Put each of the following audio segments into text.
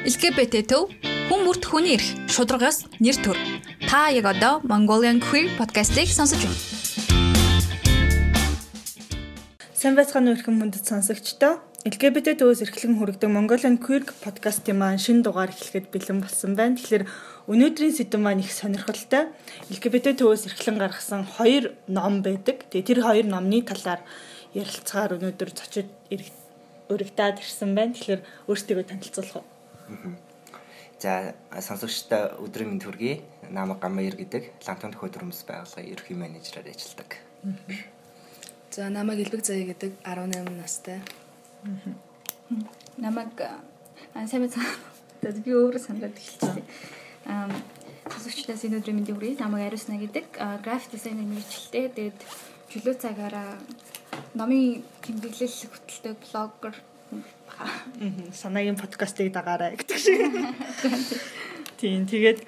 LGBT төв хүн бүрт хүний эрх шударгаас нэр төр. Та яг одоо Mongolian Queer podcast-ийг сонсож байна. Сайн байцгаана уу эрхэм хүндэт сонсогчдоо. LGBT төвөөс эрхлэн хүргэдэг Mongolian Queer podcast-ийн маань шинэ дугаар эхлэхэд бэлэн болсон байна. Тэгэхээр өнөөдрийн сэдэв маань их сонирхолтой. LGBT төвөөс эрхлэн гаргасан хоёр ном байдаг. Тэгээ тэр хоёр номны талаар ярилцгаар өнөөдөр зочид өргөдөөд ирсэн байна. Тэгэхээр өөрсдийгөө танилцуулах уу? За сонсогчтой өдрийн мэнд хүргэе. Намаг Гамаяр гэдэг Лантон төхөө төрөмс байгууллагын ерхий менежерээр ажилладаг. За намайг Илбэг Заяа гэдэг 18 настай. Намайг сайн байна. Би өөрөө санаад эхэлчихсэн. Аа сонсогчдоос энэ өдрийн мэндийг хүргэе. Намайг Ариусна гэдэг график дизайнер мэргэжилтэй. Тэгээд чөлөө цагаараа номын тэмдэглэл хөтэлтэй блогер санаагийн подкастыг дагаарай гэдэг шиг. Тийм тэгээд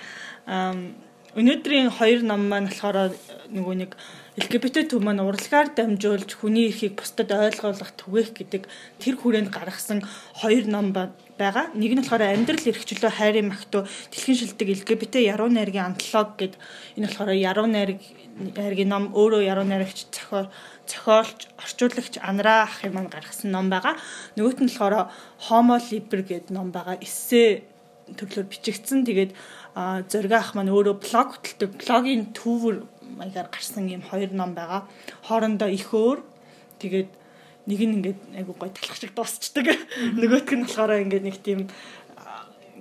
өнөөдрийн хоёр ном маань болохоор нөгөө нэг LGBT төв маань урлагаар дамжуулж хүний эрхийг бусдад ойлгуулах түгээх гэдэг тэр хүрээнд гаргасан хоёр ном байгаа. Нэг нь болохоор амьдрал эрхчлөө хайрын магтуу дэлхийн шилдэг LGBT яруу найргийн антолог гэд энэ болохоор яруу найраг найргийн ном өөрөө яруу найрагч зохиол зохиолч, орчуулагч Анраа ах юм гаргасан ном байгаа. Нөгөөт нь болохоор Homo Liber гэдэг ном байгаа. Эссе төрлөөр бичигдсэн. Тэгээд зориг ах маань өөрөө блог хөтэлдэг. Блогийн төвөр маягаар гарсан юм хоёр ном байгаа. Хоорондоо их өөр. Тэгээд нэг нь ингээд айгуу гой талах шиг дуусчдаг. Нөгөөтг нь болохоор ингээд нэг тийм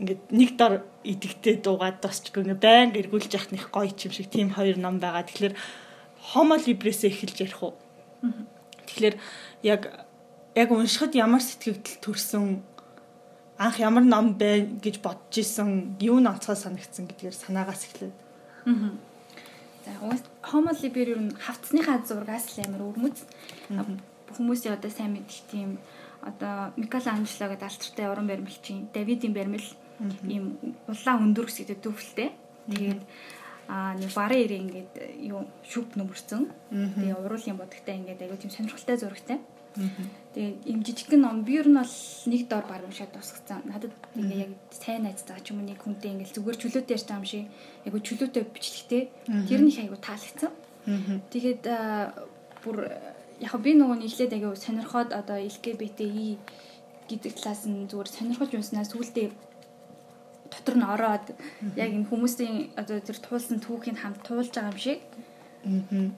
ингээд нэг дор идэгтэй дуугаад дуусчихгүй ингээд байн эргүүлж яхах нэг гоё юм шиг тийм хоёр ном байгаа. Тэгэхээр Homo Libre-с эхэлж ярих уу? Тэгэхээр яг яг уншихад ямар сэтгэгдэл төрсөн анх ямар ном байна гэж бодож исэн юу нонцгой санагдсан гэдгээр санаагаас эхлэв. Аа. Homo liber юу хавцсныхаа зургаас л амар өрмөц. Хүмүүсийн одоо сайн мэдих тийм одоо Микеланжело гэдэг алтартай уран баримтчин Давидын баримл ийм улаан өндөр гэсэн төвлөлтэй. Тэгээд аа нэг барын ирээ ингээд юу шүп нөмөрцөн. Тэгээ уруулын бодогтай ингээд аягүй тийм сонирхолтой зурагтай. Тэгээ им жижигхэн ном би ер нь бол нэг дор баг уншаад тусгацсан. Надад ингээ яг сайн найз заа ч юм уу нэг хүнтэй ингээл зүгээр чөлөөтэй ярьж байгаа юм шиг айгүй чөлөөтэй бичлэгтэй. Тэр нэг айгүй таалагдсан. Тэгээд бүр яг би нөгөө нийлээд айгүй сонирхоод одоо LGBTI гэдэг талаас нь зүгээр сонирхож унснаа сүултээ дотор нь ороод яг энэ хүмүүсийн одоо тэр туулсан түүхийг хамт туулж байгаа юм шиг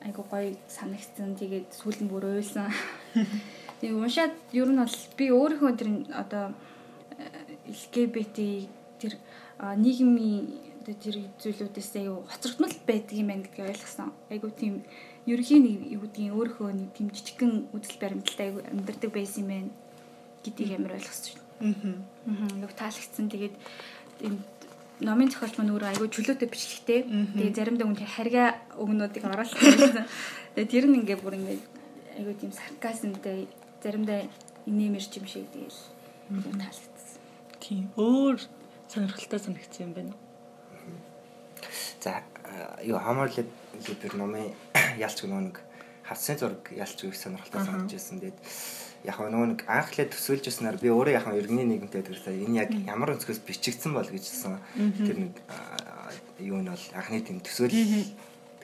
айгу гоё санагдсан. Тэгээд сүүл нь бүр уйлсан. Тэгээ уншаад ер нь бол би өөрийнхөө тэр одоо LGBT тэр нийгмийн тэр зүйлүүдээс аюу хоцрогдмол байдаг юм байна гэдгийг ойлгосон. Айгу тийм ерөнхийн нэг юу гэдгийг өөрийнхөө нэг тийм жижигхэн үзэл баримталтай айгу амьдардаг байсан юм байна гэдгийг амар ойлгосон. Аа. Аа. Нэг таалагдсан. Тэгээд энэ номын зохиолч маань өөрөө айгүй чөлөөтэй бичлэгтэй. Тэгээ заримдаа үн харьгаа өгнүүдийг оруулсан. Тэгээ тэр нь ингээ бүр ингээ айгүй тийм сарказмтай заримдаа инээмэрч юм шиг тэгээл таалагдсан. Тийм. Өөр сонирхолтой санагдсан юм байна. За юу хамаарлал либер номын ялч нэг хавцны зураг ялч их сонирхолтой санагдаж байсан. Тэгээд яг нөгөө нэг анхлаа төсөөлж яснаар би өөрөө яг иргэний нийгэмтэй тэрсээ энэ яг ямар өнцгөөс бичигдсэн бол гэжсэн. Тэр нэг юу нь бол анхны тийм төсөөлөл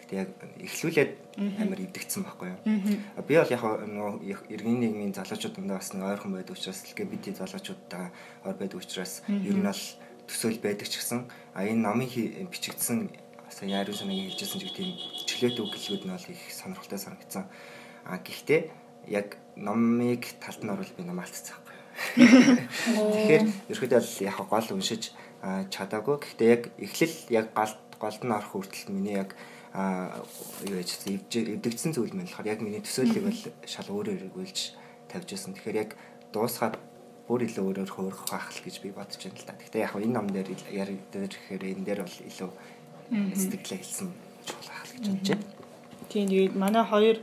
Тэгтээ яг эхлүүлээд амар ивдэгцсэн байхгүй юу. Би бол яг нөгөө иргэний нийгмийн залуучуудтай бас нэг ойрхон байдаг учраас LGBT залуучуудтай ойр байдаг учраас ер нь бол төсөөл байдаг ч гэсэн а энэ номын бичигдсэн сая яаруу санаагийн хэлжсэн чиг тийм чөлөөт үг гэлгүүд нь бол их сонирхолтой санагдсан. А гэхдээ яг номыг талд нь оруулах би ном алдсан байхгүй. Тэгэхээр ерөөдөө бол яг гол уншиж чадаагүй. Гэхдээ яг эхлэл яг гал голд нь орох хүртэл миний яг а юу яж эвдэгдсэн зүйл мэн болохоор яг миний төсөөллийг бол шал өөрөөр эргүүлж тавьж байсан. Тэгэхээр яг дуусгаад бүр илүү өөрөөр хөөрөх байх л гэж би бодож байна л да. Гэхдээ яг энэ ном дээр яриг дээр гэхээр энэ дээр бол илүү сэтгэлээ хэлсэн чухал байх л гэж бодож байна. Тийм тэгээд манай хоёр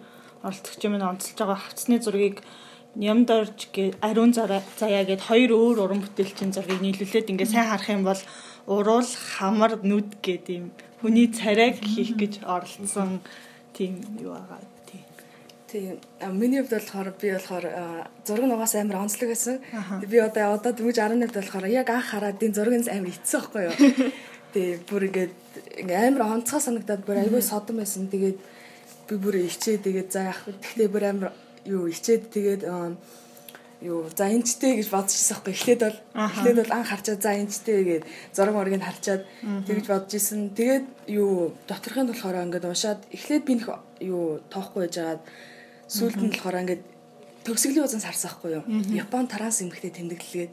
оролцогч минь онцолж байгаа хавцны зургийг Нямдарж гэ ариун заяа гэд хоёр өөр уран бүтээлчийн зургийг нийлүүлээд ингээ сайн харах юм бол уруул хамар нүд гэдэг юм хүний царайг хийх гэж оролцсон тийм юу байгаа тийм Тийм. Миний хувьд болохоор би болохоор зураг нугаас амар онцлог байсан. Би одоо одоо дөнгөж 18-д болохоор яг анх хараад энэ зургийг амар ицсэн байхгүй юу. Тэгээ бүр ингээд ингээ амар онцгой санагдаад бүр айгүй содон байсан. Тэгээд би бүр ичээ тэгээд за яах вэ? Тэгтээ бүр амар юу ичээд тэгээд юу за энэчтэй гэж бодож ирсэн байхгүй. Эхлээд бол эхлээд бол анх харчаад за энэчтэй гээд зураг моргийг харчаад тэгж бодож исэн. Тэгээд юу доторхын болохоор ингээд уншаад эхлээд би нэг юу тоохгүй байжгаад сүүлд нь болохоор ингээд төгсгөлийн узан сарсан байхгүй юу. Япон таранс эмхтэй тэмдэглэлгээд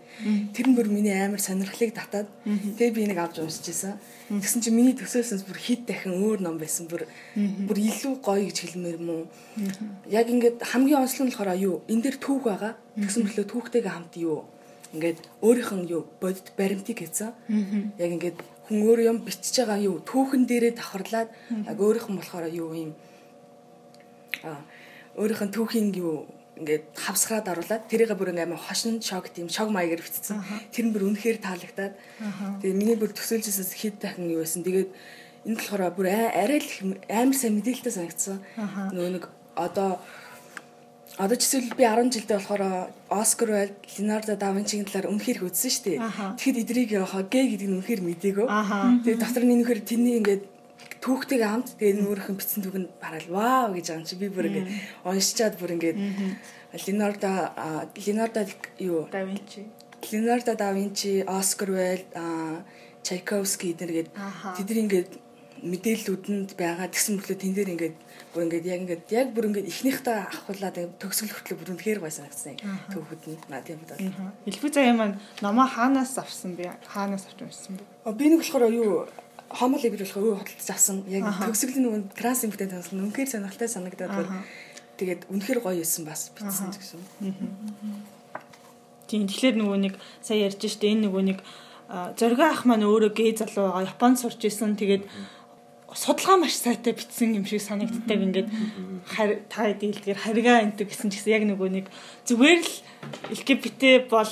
тэр нь бүр миний амар сонирхлыг татаад тэгээ би нэг авч уншиж исэн. Тэгсэн чинь миний төсөөлсөнс бүр хит дахин өөр ном байсан. Бүр бүр илүү гоё гэж хэлмээр мүү. Яг ингээд хамгийн онцлог нь болохоор юу энэ дээр түүх байгаа. Тэгсэн мэтлээ түүхтэйгээ хамт юу? Ингээд өөрийнх нь юу? Бодит баримтыг хийсэн. Яг ингээд хүн өөр юм бичиж байгаа юу? Түүхэн дээрээ давхарлаад яг өөрийнх нь болохоор юу юм а өөрийнх нь түүхийн юу ингээд хавсгараад оруулаад тэрийг бүр ингээд хошин шок тийм шок маягаар бичсэн. Тэр нь бүр үнэхээр таалагдаад. Тэгээ миний бүр төсөөлжсэн хэд дахин юу байсан. Тэгээд энэ болохоор бүр арай л амар сайн мэдээлэлтэй санагдсан. Нөгөө нэг одоо Одоо ч эсвэл би 10 жилдээ болохоор Оскар Уайлд, Леонардо да Винчигийн талаар үнэхээр үзсэн шүү дээ. Тэгэхэд эдрийг яхаа гэ гэдэг нь үнэхээр мдээгүй. Тэгээд дотор нь үнэхээр тэрний ингээд түүхтэйгээ хамт тэгээд нүүрхэн бичсэн түүх нь бараал вау! гэж байгаа юм чи би бүр ингээд уншичаад бүр ингээд Леонардо Леонардо юу? Да Винчи. Леонардо да Винчи, Оскар Уайлд, Чайковский эднэргээд тэдний ингээд мэдээллүүдэнд байгаа. Тэгсэн мөрлөө тэн дээр ингээд бүр ингээд яг ингээд яг бүр ингээд ихнийхтэй авахлаад төгсгөл хүртэл бүр үнэхээр гой санагдсан түүхүүд нь. Над юм бол. Элбэг заяа маань номоо хаанаас авсан бэ? Хаанаас авч уншсан бэ? Би нэг болохоор юу хомол болохоор юу хөдөлж авсан. Яг төгсгөлийн нөгөө транс импотент авсан. Үнэхээр сонирхолтой санагдаад бүр тэгээд үнэхээр гоё байсан бас бичсэн гэсэн. Тийм тэгэхээр нөгөө нэг сая ярьж штэ энэ нөгөө нэг зориг ах маань өөрөө гей залуу байгаа. Японд сурч исэн. Тэгээд судалгаа маш сайтай бичсэн юм шиг санагддаг ингээд та дийлдгээр харьгаа энтэг гэсэн ч гэсэн яг нөгөө нэг зүгээр л LGBT бол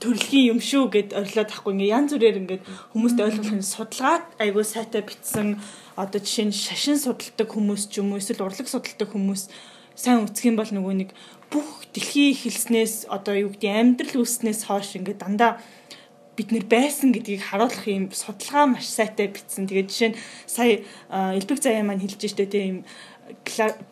төрөлхийн юм шүү гэд орилоод ахгүй ингээ янз бүрээр ингээд хүмүүст ойлгуулах судалгаат айгүй сайтай бичсэн одоо жишээ нь шашин судалдаг хүмүүс ч юм уу эсвэл урлаг судалдаг хүмүүс сайн үсгэх юм бол нөгөө нэг бүх дэлхийн эхэлснээс одоо юу гэдэг амьдрал үүснээс хойш ингээ дандаа бид нэр байсан гэдгийг харуулах юм судалгаа маш сайтай бичсэн. Тэгээд жишээ нь сая элбэг заяа маань хэлж штэ тийм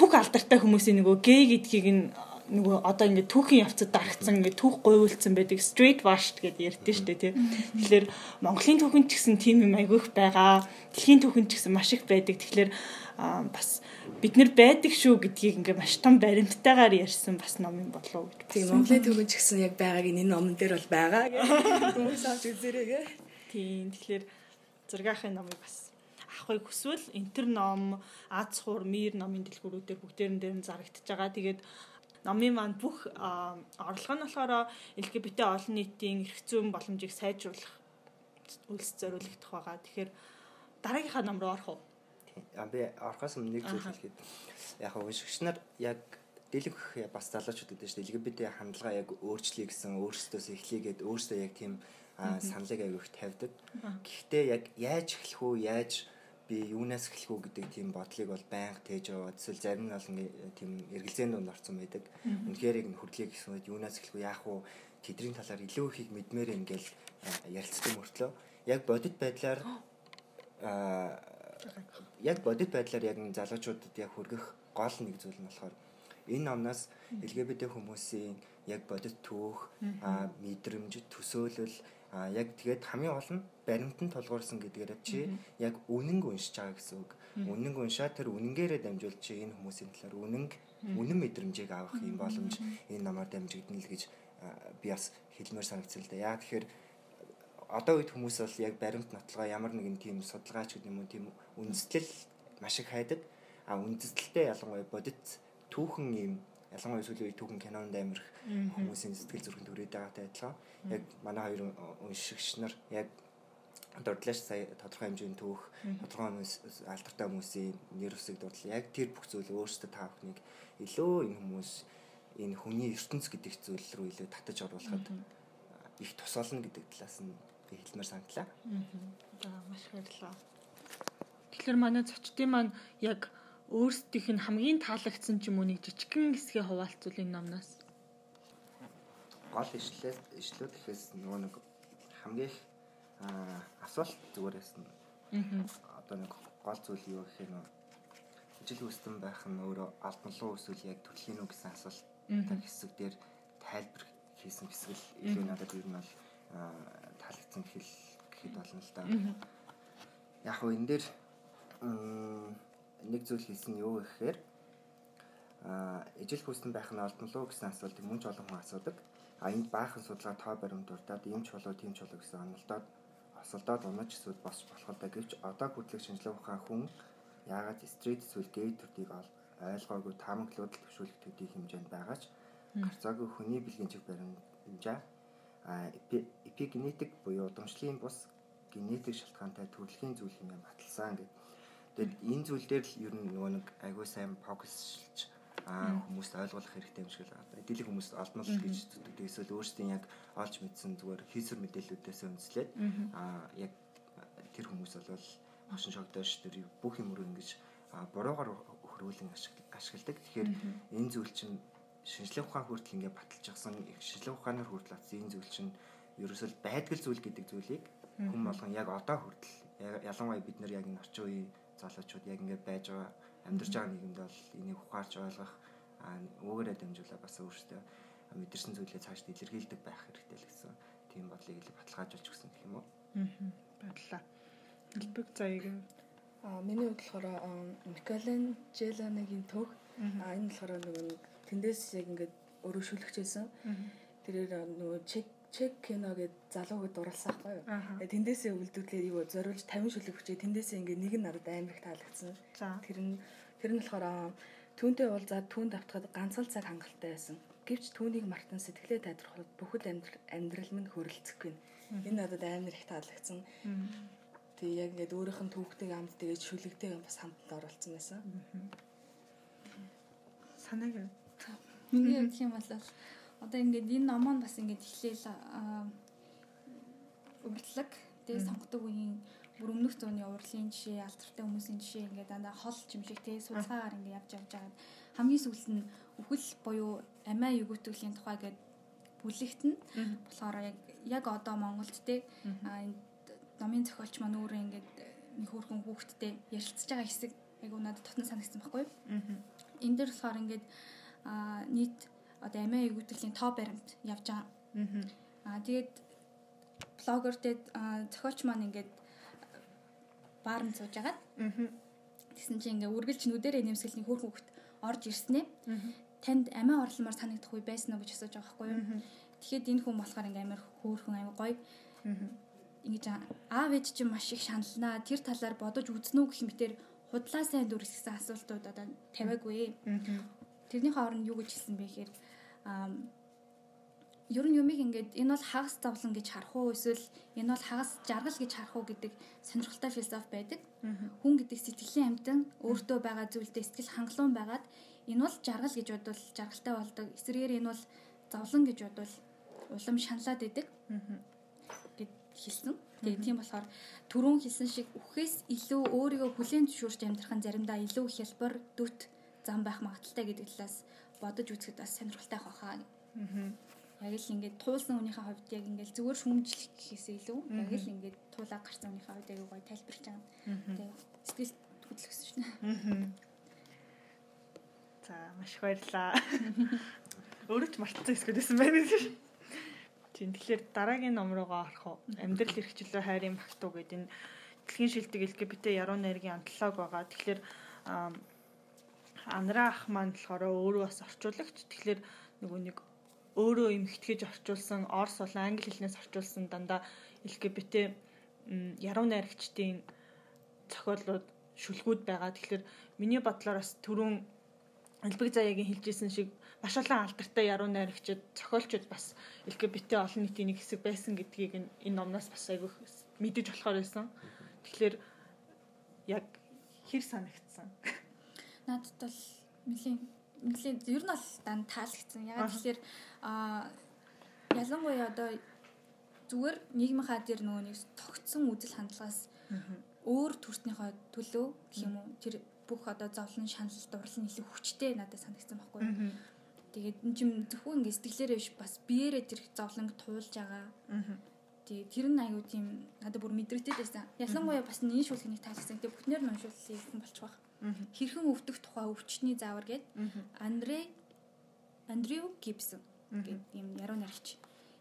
бүх алдартай хүмүүсийн нөгөө гей гэдгийг нь нөгөө одоо ингээд түүхийн явцад дарагдсан ингээд түүх гуйвуулсан байдаг street washed гэдээ ярьдэн штэ тий. Тэгэхээр Монголын түүхэнд ч гэсэн тийм юм айгүйх байгаа. Дэлхийн түүхэнд ч гэсэн маш их байдаг. Тэгэхээр бас бид нэр байдаг шүү гэдгийг ингээ маш том баримттайгаар ярьсан бас ном юм болов гэж. Тийм Монголын төвөнд ч гэсэн яг байгааг энэ номон дээр бол байгаа гэх хүмүүс авч үзээрэй гэ. Тийм тэгэхээр зургаахын номыг бас авахыг хүсвэл энтер ном, Аз хуур, Мир номын дэлгүүрүүдээр бүгдээрэн дээр нь зарагдчихж байгаа. Тэгээд номын маань бүх орлого нь болохоор LGBT олон нийтийн эрх зүйн боломжийг сайжруулах үйлс зориулагдах байгаа. Тэгэхээр дараагийнхаа ном руу орох уу? Би орохоос өмнө нэг зүйл хэлэхэд яг уншигч нар яг дэлгэх бас залуучууд гэдэг чинь LGBT хандлага яг өөрчлөе гэсэн өөрсдөөс эхлэегээд өөрсдөө яг тийм саналыг аяг их тавьдаг. Гэхдээ яг яаж эхлэх үү, яаж би юунаас эхлэх үү гэдэг тийм бодлыг бол байнга тээж яваад эсвэл зарим нь бол тийм эргэлзээнд донд орсон байдаг. Үнэхээр яг хөрлөгийг гэсэн үед юунаас эхлэх үү, яах вэ? Тэдний талаар илүү ихийг мэдмээр ингээл ярилцдаг мөртлөө яг бодит байдлаар аа яг бодит байдлаар яг залуучуудад яг хүргэх гол нэг зүйл нь болохоор энэ номноос LGBT хүмүүсийн яг бодит түүх, мэдрэмж, төсөөлөл яг тэгээд хамгийн гол нь баримтанд тулгуурсан гэдгээр чи яг үнэнг уншиж байгаа гэсэн үг. Үнэнг уншаад тэр үнэнгээрээ дамжуулж чи энэ хүмүүсийн талаар үнэнг үнэн мэдрэмжийг авах юм боломж энэ номоор дамжигдана л гэж би бас хэлмээр санагдсан л да. Яа тэгэхээр одоо үед хүмүүс бол яг баримт нотлогоо ямар нэгэн тийм судалгаач гэдэг юм уу тийм үндэслэл маш их хайдаг. А үндэслэлтэй ялангуяа бодит түүхэн юм ялангуяа сүүлийн үед түүхэн кинонд амирх хүмүүсийн сэтгэл зүрхэнд хүрээд байгаатай адилхан. Яг манай хоёр уншигч нар яг дурдлаач сая тодорхой хэмжээний түүх, тодорхой хүмүүс алдартай хүмүүсийн нэр усыг дурдлаа. Яг тэр бүх зүйл өөрсдөө та бүхнийг илүү энэ хүмүүс энэ хүний ертөнц гэдэг зүйл рүү илүү татаж оруулахад их тусална гэдэг талаас нь би хэлмээр санагдлаа. За маш баярлалаа. Тэгэхээр манай зочдын маань яг өөрсдийнх нь хамгийн таалагдсан ч юм уу нэг жижигхэн хэсгээ хуваалцвал энэ номноос гол ишлэл ишлүүд гэхээс нөгөө нэг хамгийн их асуулт зүгээр байсан. Аа. Одоо нэг гол зүйл юу гэх юм ижил хүстэн байх нь өөрөө албанлуу эсвэл яг төрлийн үү гэсэн асуулт хэсэг дээр тайлбар хийсэн хэсэг л илүү надад ер нь бол таалагдсан хэл гэхэд болно л да. Яг нь энэ дээр нэг зүйл хэлсэн нь юу гэхээр а ижил хүстэн байх нь олдонлоо гэсэн асуултыг мөн ч олон хүн асуудаг. А энд баахан судалгаа тоо баримт дурдаад ийм ч болоо тийм ч болоо гэсэн онолдоод осолдоод унаж эсвэл босч болох л да гэвч одоо хүртэлх шинжилгээ ухаан хүн яагаад стрит эсвэл гей төрдийг ойлгоогүй таамаглууд төвшүүлэх төдий хэмжээнд байгаач гарцаагүй хүний бэлгийн чиг баримжаа а эпигенетик буюу удамшлын бус генетик шалтгаантай төрөлхийн зүйл хэмээн баталсан гэдэг. Тэгэд энэ зүйл дээр л ер нь нөгөө нэг агүй сайн фокуслж аа хүмүүст ойлгуулах хэрэгтэй юм шиг л байна. Дийлэх хүмүүс олдмол гэж зүтгэдэг. Эсвэл өөрсдийн яг олж мэдсэн зүгээр хийсвэр мэдээллүүдээс үндэслээд аа яг тэр хүмүүс бол хошин шогдоош тэр бүх юм руу ингэж буруугаар хөрвүүлэн ашигладаг. Тэгэхээр энэ зүйл чинь шинжлэх ухаан хүртэл ингэ баталж гисэн шинжлэх ухаанаар хүртэл атсан энэ зүйл чинь ерөөсөл байдгал зүйл гэдэг зүйлийг хүн болгон яг одоо хүртэл ялангуяа бид нар яг энэ орчин үеийн залуучууд яг ингэ байж байгаа амьдарч байгаа нийгэмд бол энийг ухаарч ойлгох өгөөрэй дамжуулаад бас өөрсдөө мэдэрсэн зүйлээ цааш илэрхийлдэг байх хэрэгтэй л гэсэн тийм бодлыг л баталгаажуулж өгсөн гэх юм уу. Аа. Баярлалаа. Хэлбэг заяг А миний хувьд болохоор Микален Желаныгийн төг а энэ болохоор нөгөө тэндээс яг ингээд өөрөө шүлгчээсэн. Тэрээр нөгөө чек чек кино гэд залууг дурласан байхгүй юу. Тэндээсээ үлдүүлээд юу зориулж 50 шүлэг хүчээ тэндээсээ ингээд нэг нь надад амар их таалагдсан. Тэр нь тэр нь болохоор түүнтэй уулзаад түүнд автахад ганц л цаг хангалттай байсан. Гэвч түүнийг мартан сэтгэлээ тайдрахад бүхэл амьдрал минь хөрөлцөхгүй. Энэ надад амар их таалагдсан. Тэг яг ингээд өөрийнх нь түүхтэй амд тэгээд шүлэгтэй бас хамтанд оролцсон байсан. Санааг Миний хувьд юм бол одоо ингээд энэ номоо бас ингээд эхлээл урдлаг тэгээ сонгодог үеийн бүр өмнөх зууны урлагийн жишээ, алдартай хүмүүсийн жишээ ингээд дандаа хол юм шиг тэгээ судалгаагаар ингээд явж явж байгаа. Хамгийн сүүлд нь үхэл буюу амиа өгөөтгөлийн тухай гээд бүлэгтэн. Болохоор яг яг одоо Монголд те номын зохиолч маань өөрөө ингээд нэг хөөрхөн хүүхэдтэй ярилцж байгаа хэсэг. Яг надад тотно санагдсан байхгүй юу? Энэ дээр болохоор ингээд нийт одоо амиа эвгүүтгэлийн топ баримт явж байгаа. Аа тэгээд блогер дээр зохиолч маань ингээд баарн сууж агаад. Тэгсэн чинь ингээ үргэлж нүдэрээ нэмсгэлний хөөх хөхт орж ирснээ. Танд амиа орломоор санагдах үе байсан уу гэж асууж байгаа байхгүй юу? Тэгэхэд энэ хүн болохоор ингээ амар хөөхөн аяг гоё. Ингэж аав ээж чинь маш их шаналнаа. Тэр талаар бодож үзнэ үү гэх мэтэр худлаа сайн дүрсгсэн асуултууд одоо тавиагүй. Тэрний хооронд юу гэж хэлсэн бэ гэхээр ер нь юмыг ингээд энэ бол хагас зовлон гэж харах уу эсвэл энэ бол хагас жаргал гэж харах уу гэдэг сонирхолтой философи байдаг. Хүн гэдэг сэтгэлийн амтан өөртөө байгаа зүйлдээ сэтгэл хангалуун байгаад энэ бол жаргал гэж бодвол жаргалтай болдог. Эсвэргээр энэ бол зовлон гэж бодвол улам шаналаад байдаг. гэд хэлсэн. Тэгээ тийм болохоор түрүүн хэлсэн шиг үхээс илүү өөрийгөө хүлээн зөвшөөрч амьдрах нь заримдаа илүү хялбар дүт зам байх магадaltaй гэдэг талаас бодож үзэхэд бас сонирхолтой хахаа. Аа. Яг л ингээд туулсан хүнийхээ хувьд яг ингээд зүгээр шүмжлэх гэхээсээ илүү яг л ингээд туулаа гарсан хүнийхээ хувьд яг гоё тайлбарч байгаа. Тэгээ сэтгэл хөдлөсөн шнэ. Аа. За маш баярлаа. Өөрөө ч мартсан эсвэл байсан байх тийм. Тийм тэгэхээр дараагийн ном руугаа орох уу? Амьдрал эрхчлөө хайрын багтуу гэдэг энэ дэлхийн шилдэг LGBT яруу найргийн антологи байгаа. Тэгэхээр Анраа ах маань болохоор өөрөө бас орчуулагч. Тэгэхээр нөгөө нэг өөрөө эмхтгэж орчуулсан орс болон англи хэлнээс орчуулсан дандаа LGBT яруу найрагчдын зохиолууд шүлгүүд байгаа. Тэгэхээр миний бодлоор бас түрүүн Элбэг заяагийн хэлжсэн шиг маш олон алдартай яруу найрагчид, зохиолчид бас LGBT олон нийтийн нэг хэсэг байсан гэдгийг энэ номноос бас айгүйх мэдэж болохоор байсан. Тэгэхээр яг хэр санагдсан надад бол нэлийн нэлийн ер нь бол дан таалагдсан. Ягаад тэгэхээр а ялангуяа одоо зүгээр нийгмийн хаа дээр нөгөө нэг тогтсон үзэл хандлагаас өөр төрснийхөө төлөө гэх юм уу тэр бүх одоо зовлон шанал дурлал илүү хүчтэй надад санагдсан байхгүй юу. Тэгээд энэ чим зөвхөн ингэ сэтгэлээрээ биш бас биеэрээ тэр зовлонг туулж байгаа Тэгээд тэр нь аюу тийм надад бүр мэдрэгдээд байсан. Ялангуяа бас энэ шүлгэнийг таалагдсан. Тэгээд бүхнээр нь уншуулсан юм болчих واخ. Хэрхэн өвдөх тухай өвчтний заавар гээд Андре Андрю Гибсон гэдэг юм яруу найрагч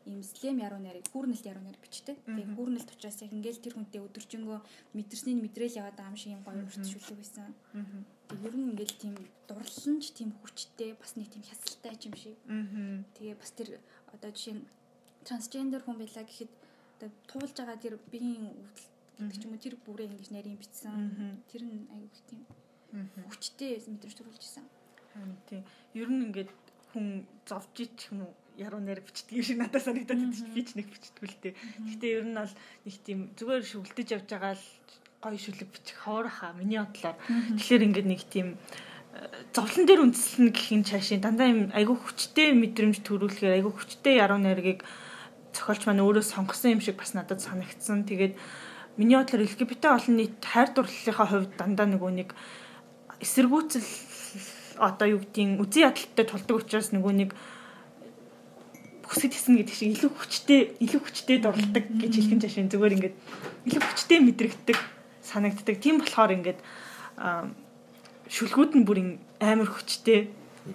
ийм слэм яруу найрыг хүүрнэлт яруу найр бичтэй. Тэгээ хүүрнэлт учраас яг ингээл тэр хүнтэй өдөржингөө мэдэрсний мэдрэл яваад байгаа юм шиг юм гоё урьдчилэг байсан. Тэгээ ер нь ингээл тийм дурлалч тийм хүчтэй бас нэг тийм хясалтай юм шиг. Тэгээ бас тэр одоо жишээ нь трансгендер хүн байлаа гэхэд одоо туулж байгаа тэр биеийн өвдөл гэдэг ч юм уу тэр бүрээ ингэж нарийн бичсэн. Тэр нь аюу их тийм хүчтэй мэдрэмж төрүүлж исэн. Тийм. Ер нь ингээд хүн зовж ич юм уу яруу найраг бичдэг шиг надад санагдаад шүү дээ. Би ч нэг бичдэг л дээ. Гэхдээ ер нь бол нэг тийм зүгээр шүлдэж явж байгаа л гоё шүлэг бичих хоорохаа миний бодлоор. Тэгэхээр ингээд нэг тийм э, зовлон дээр үндэслэнэ гэх юм цаашийн дандаа юм айгүй хүчтэй мэдрэмж төрүүлэхээр айгүй хүчтэй яруу найргийг зохиолч маань өөрөө сонгосон юм шиг бас надад санагдсан. Тэгээд миний бодлоор LGBT олон нийт хайр дурлалынхаа хувьд дандаа нөгөө нэг эсэргүүцэл одоо юу гэдгийг үзэн ядалттай тулдаг учраас нөгөө нэг хүсэж исэн гэдэг шиг илүү хүчтэй илүү хүчтэй дурладаг гэж хэлхэн жашин зүгээр ингээд илүү хүчтэй мэдрэгддэг санагддаг. Тийм болохоор ингээд шүлгүүд нь бүр амар хүчтэй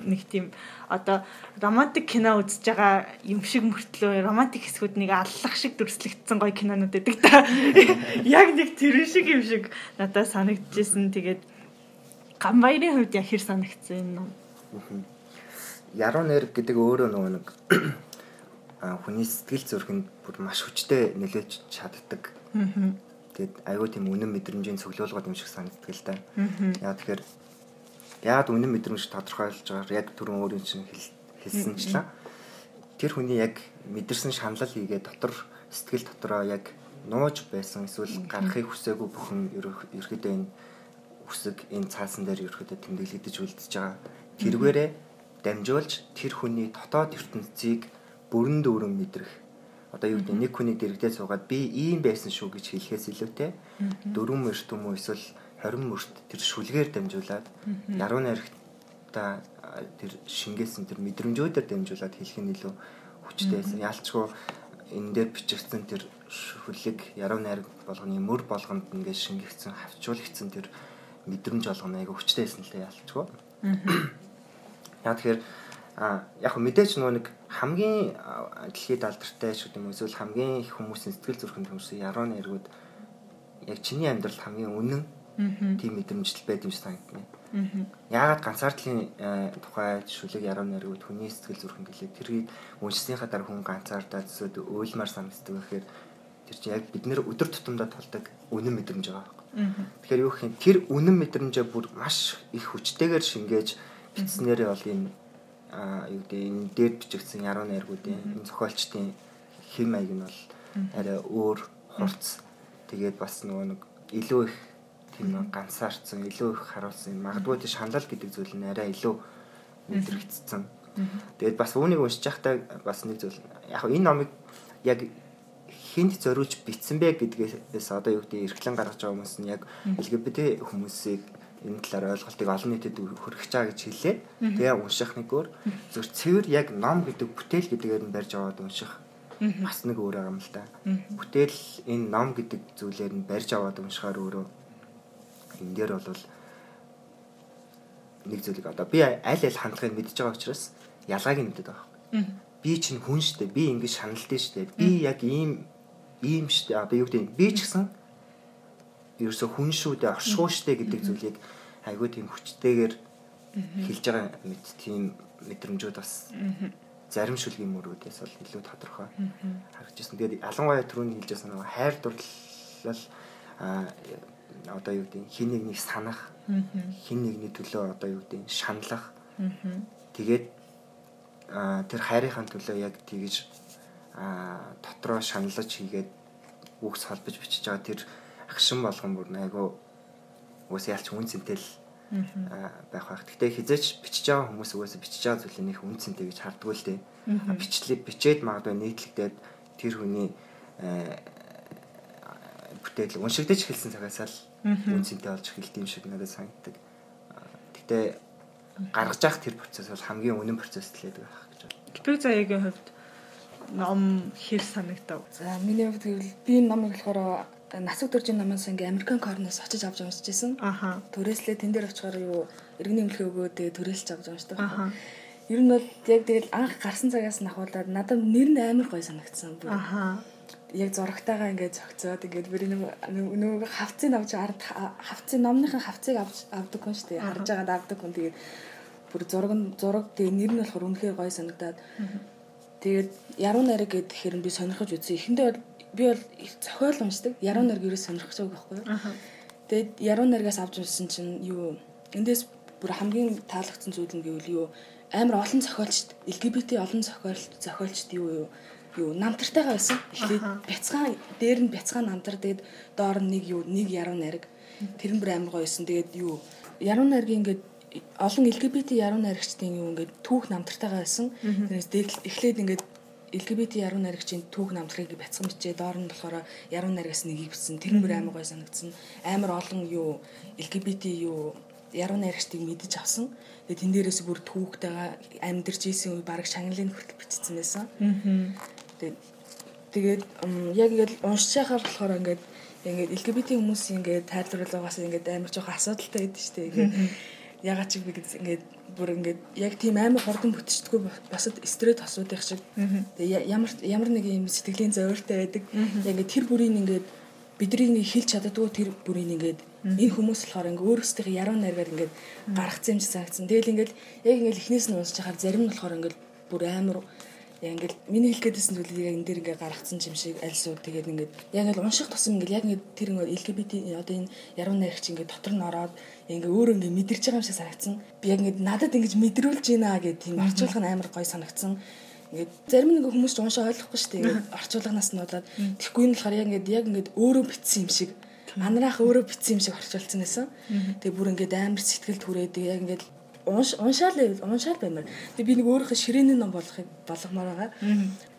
нэг тийм одоо романтик кино үзэж байгаа юм шиг мөртлөө романтик хэсгүүд нэг аллах шиг дүрслэгдсэн гоё кинонууд байдаг та. Яг нэг тэр шиг юм шиг надад санагдчихсэн. Тэгээд гамбайрын хувьд яг хэр санагдсан юм. Яруу нэр гэдэг өөрөө нөгөө нэг хүний сэтгэл зүрхэнд бүр маш хүчтэй нөлөөж чаддаг. Тэгээд айгүй тийм үнэн мэдрэмжийн цоглуулгад юм шиг санагддаг л да. Яа тэгэхээр яад үнэн мэдрэмж тодорхойлж байгаа? Яг түрүүн өөрийн чинь хэлсэнчлээ. Тэр хүний яг мэдэрсэн шаналл хийгээ дотор сэтгэл дотороо яг нууж байсан эсвэл гарахыг хүсээгүй бүхэн ерөөхдөө энэ үсэг энэ цаасан дээр ерөөхдөө тэмдэглэгдэж үлдчихэж байгаа. Тэрвэрээ дамжуулж тэр хүний дотоод ертөнцийг бүрэн дүүрэн мэдрэх. Одоо юу гэдэг нэг хүний дэрэгдээ суугаад би ийм байсан шүү гэж хэлэхээс илүүтэй дөрвөн мөрт юм уу эсвэл 20 мөрт тэр шүлгээр дамжуулаад яруу найрагта тэр шингээсэн тэр мэдрэмжүүдээр дамжуулаад хэлэх нь илүү хүчтэй байсан. Яалчгүй энэ дээр бичигдсэн тэр шүлэг яруу найраг болгоны мөр болгонд ингээд шингэгдсэн хавчуулагдсан тэр мэдрэмж болгоно айгу хүчтэй байсан л дээ яалчгүй. Яа тэгэхээр А яг мэдээч нөгөө нэг хамгийн дэлхийд алдартай шүү дээ эсвэл хамгийн их хүмүүсийн сэтгэл зүрхэнд хүмүүсийн ярууны эргүүд яг чиний амьдрал хамгийн үнэн тийм мэдрэмжл байд юм шиг санагдана. Яагаад ганцаардлын тухай шүлэг ярууны эргүүд хүний сэтгэл зүрхэнд гэлээ? Тэрийг уншсныхаа дараа хүн ганцаардаа зүсэд өөлмөр санагддаг гэхээр тэр чинь яг бид нэр өдөр тутамдаа толдог үнэн мэдрэмж байгаа байхгүй. Тэгэхээр юу гэх юм? Тэр үнэн мэдрэмжээ бүр маш их хүчтэйгээр шингээж бичснээрээ бол энэ юу гэдэг энэ дээр бичигдсэн яруу найргуудын энэ зохиолчдын хэм маяг нь бол арай өөр хурц. Тэгээд бас нөгөө нэг илүү их тийм ганцаарцсан илүү их харуулсан. Магадгүй тийм шанал гэдэг зүйл нь арай илүү мэдрэгдсэн. Тэгээд бас үүнийг уншиж байхдаа бас нэг зүйл. Яг энэ номыг яг хинт зориулж бичсэн бэ гэдгээс одоо юу гэдэг эрхлэн гаргаж байгаа хүмүүс нь яг LGBT хүмүүсийг энэ талаар ойлголтыг олон нийтэд хүргэж байгаа гэж хэллээ. Тэгээ унших нэг өөр. Зөв цэвэр яг ном гэдэг бүтээл гэдгээр нь барьж аваад унших. Бас нэг өөр юм л да. Бүтээл энэ ном гэдэг зүйлээр нь барьж аваад уншихаар өөрөө энэ дээр бол нэг зүйлийг одоо би аль аль хандлагыг мэдж байгаа учраас ялгааг нь мэддэг байгаа. Би чинь хүн штэ би ингэж шаналдсан штэ. Би яг ийм ийм штэ. Одоо юу гэдэг би ч гэсэн ерөөсө хүн шүү дээ оршихуй штэ гэдэг зүйлийг айгүй тийм хүчтэйгээр хэлж байгаа мэд тийм мэдрэмжүүд бас зарим шүлгийн мөрүүдээс бол илүү тодорхой харагдаж байна. Тэгээд ялангуяа түрүүний хэлжсэн нөгөө хайр дурлал одоо юу гэдэг хин нэгнийг санах хин нэгний төлөө одоо юу гэдэг шаналах тэгээд тэр хайрынхаа төлөө яг тэгж дотроо шаналж хийгээд үгс холбож бичиж байгаа тэр агшин болгон бүр айгу уус ялч үн цэнтэй л байх байх. Гэтэ хизээч бичиж байгаа хүмүүс угаасаа бичиж байгаа зүйлээ нөх үн цэнтэй гэж хардггүй л дээ. Бичлээ бичээд магадгүй нийтлэгдээд тэр хүний бүтээл уншигдэж хэлсэн цагаас л үн цэнтэй болж эхэлт юм шиг надад санагддаг. Гэтэ гаргаж явах тэр процесс бол хамгийн үнэн процесс төлөөдөг байх гэж байна. Типик заяагийн хувьд ном хэр санагдав? За миний хувьд гэвэл би номыг болохоор насаг дөржин номоос ингээ Американ корноос очиж авч уншиж байсан. Аха. Түрээслээ тэн дээр очихоор юу иргэний эмнэлгээ өгөө тэгээ түрээлж авч уншдаг. Аха. Ер нь бол яг тэгэл анх гарсан цагаас нь ахуулаад надад нэр нь амар гоё санагдсан. Аха. Яг зурагтайгаа ингээд зөгцөөд ингээд бүр нөгөө хавцыг авч ард хавцын номныхын хавцыг авч авдаг хүн шүү дээ. Харж байгаад авдаг хүн тэгээд бүр зураг нь зураг тэгээ нэр нь болохоор үнэхээр гоё санагдаад тэгээд яруу найраг гэхээр би сонирхож үзсэн. Эхэндээ бол би бол зохиол уншдаг. Яруу найраг ерөөс сонирхож байгаа байхгүй юу? Тэгээд яруу найрагаас авч уншсан чинь юу эндээс бүр хамгийн таалагдсан зүйл нь гэвэл юу амар олон зохиолчд LGBT олон зохиолч зохиолчд юу юу юу намтартайгаа байсан. Эхлээд бяцхан дээр нь бяцхан намтар тэгээд доор нь нэг юу нэг яруу найраг тэр нь бүр амар гоё байсан. Тэгээд юу яруу найргийн ингээд олон LGBT яруу найрагчдын юу ингээд түүх намтартайгаа байсан. Тэрнээс эхлээд ингээд LGBT яруу найрагчийн түүх намтрыг бяцхан бичээ доор нь болохоор яруу найрагаас нэгийг бичсэн. Тэр мөр амар гой санагдсан. Амар олон юу LGBT юу яруу найрагчдыг мэдэж авсан. Тэгээ тэн дээрээс бүр түүхтэйгээ амьдарч ийсэн үе баг шагналын хүртэл бичсэн байсан. Тэгээд тэгээд яг ингээд уншиж байхаар болохоор ингээд ингээд LGBT хүмүүсийн ингээд тайлбарлаагаас ингээд амар жоохон асуудалтай байдаг шүү дээ. Ингээд ягаад ч би ингээд бүр ингээд яг тийм амар хордон бүтчихдэггүй босод стресс асуудах шиг. Тэгээ ямар ямар нэг юм сэтгэлийн зовиртой байдаг. Яг ингээд тэр бүрийн ингээд биднийг хэлж чаддгүй тэр бүрийн ингээд энэ хүмүүс болохоор ингээд өөрөөсөө яруу найргаар ингээд гаргацсан юм шиг санагдсан. Тэгэл ингээд яг ингээд эхнээс нь унсаж хахаар зарим нь болохоор ингээд бүр амар яг ингээд миний хэлэх гээдсэн зүйлийг яг энэ дээр ингээд гаргацсан юм шиг альсуу тэгээд ингээд яг ингээд унших тусам ингээд яг ингээд тэр ингээд LGBT одоо энэ яруу найрагч ингээд дотор нь ороод ингээ өөрөө ингээ мэдэрч байгаа юм шиг санагдсан. Би яг ингээ надад ингэж мэдрүүлж байна гэх тийм орчуулга нь амар гоё санагдсан. Ингээ зарим нэг хүмүүс ч уншаа ойлгохгүй шүү дээ. Ингээ орчуулганаас нь болоод тэгэхгүй нь болохоор яг ингээ яг ингээ өөрөө битсэн юм шиг анараах өөрөө битсэн юм шиг орчуулсан байсан. Тэгээ бүр ингээ амар сэтгэл түрээд яг ингээ унш уншаал уншаал байна. Тэгээ би нэг өөрийнхөө ширээний ном болгохыг болгомоор байгаа.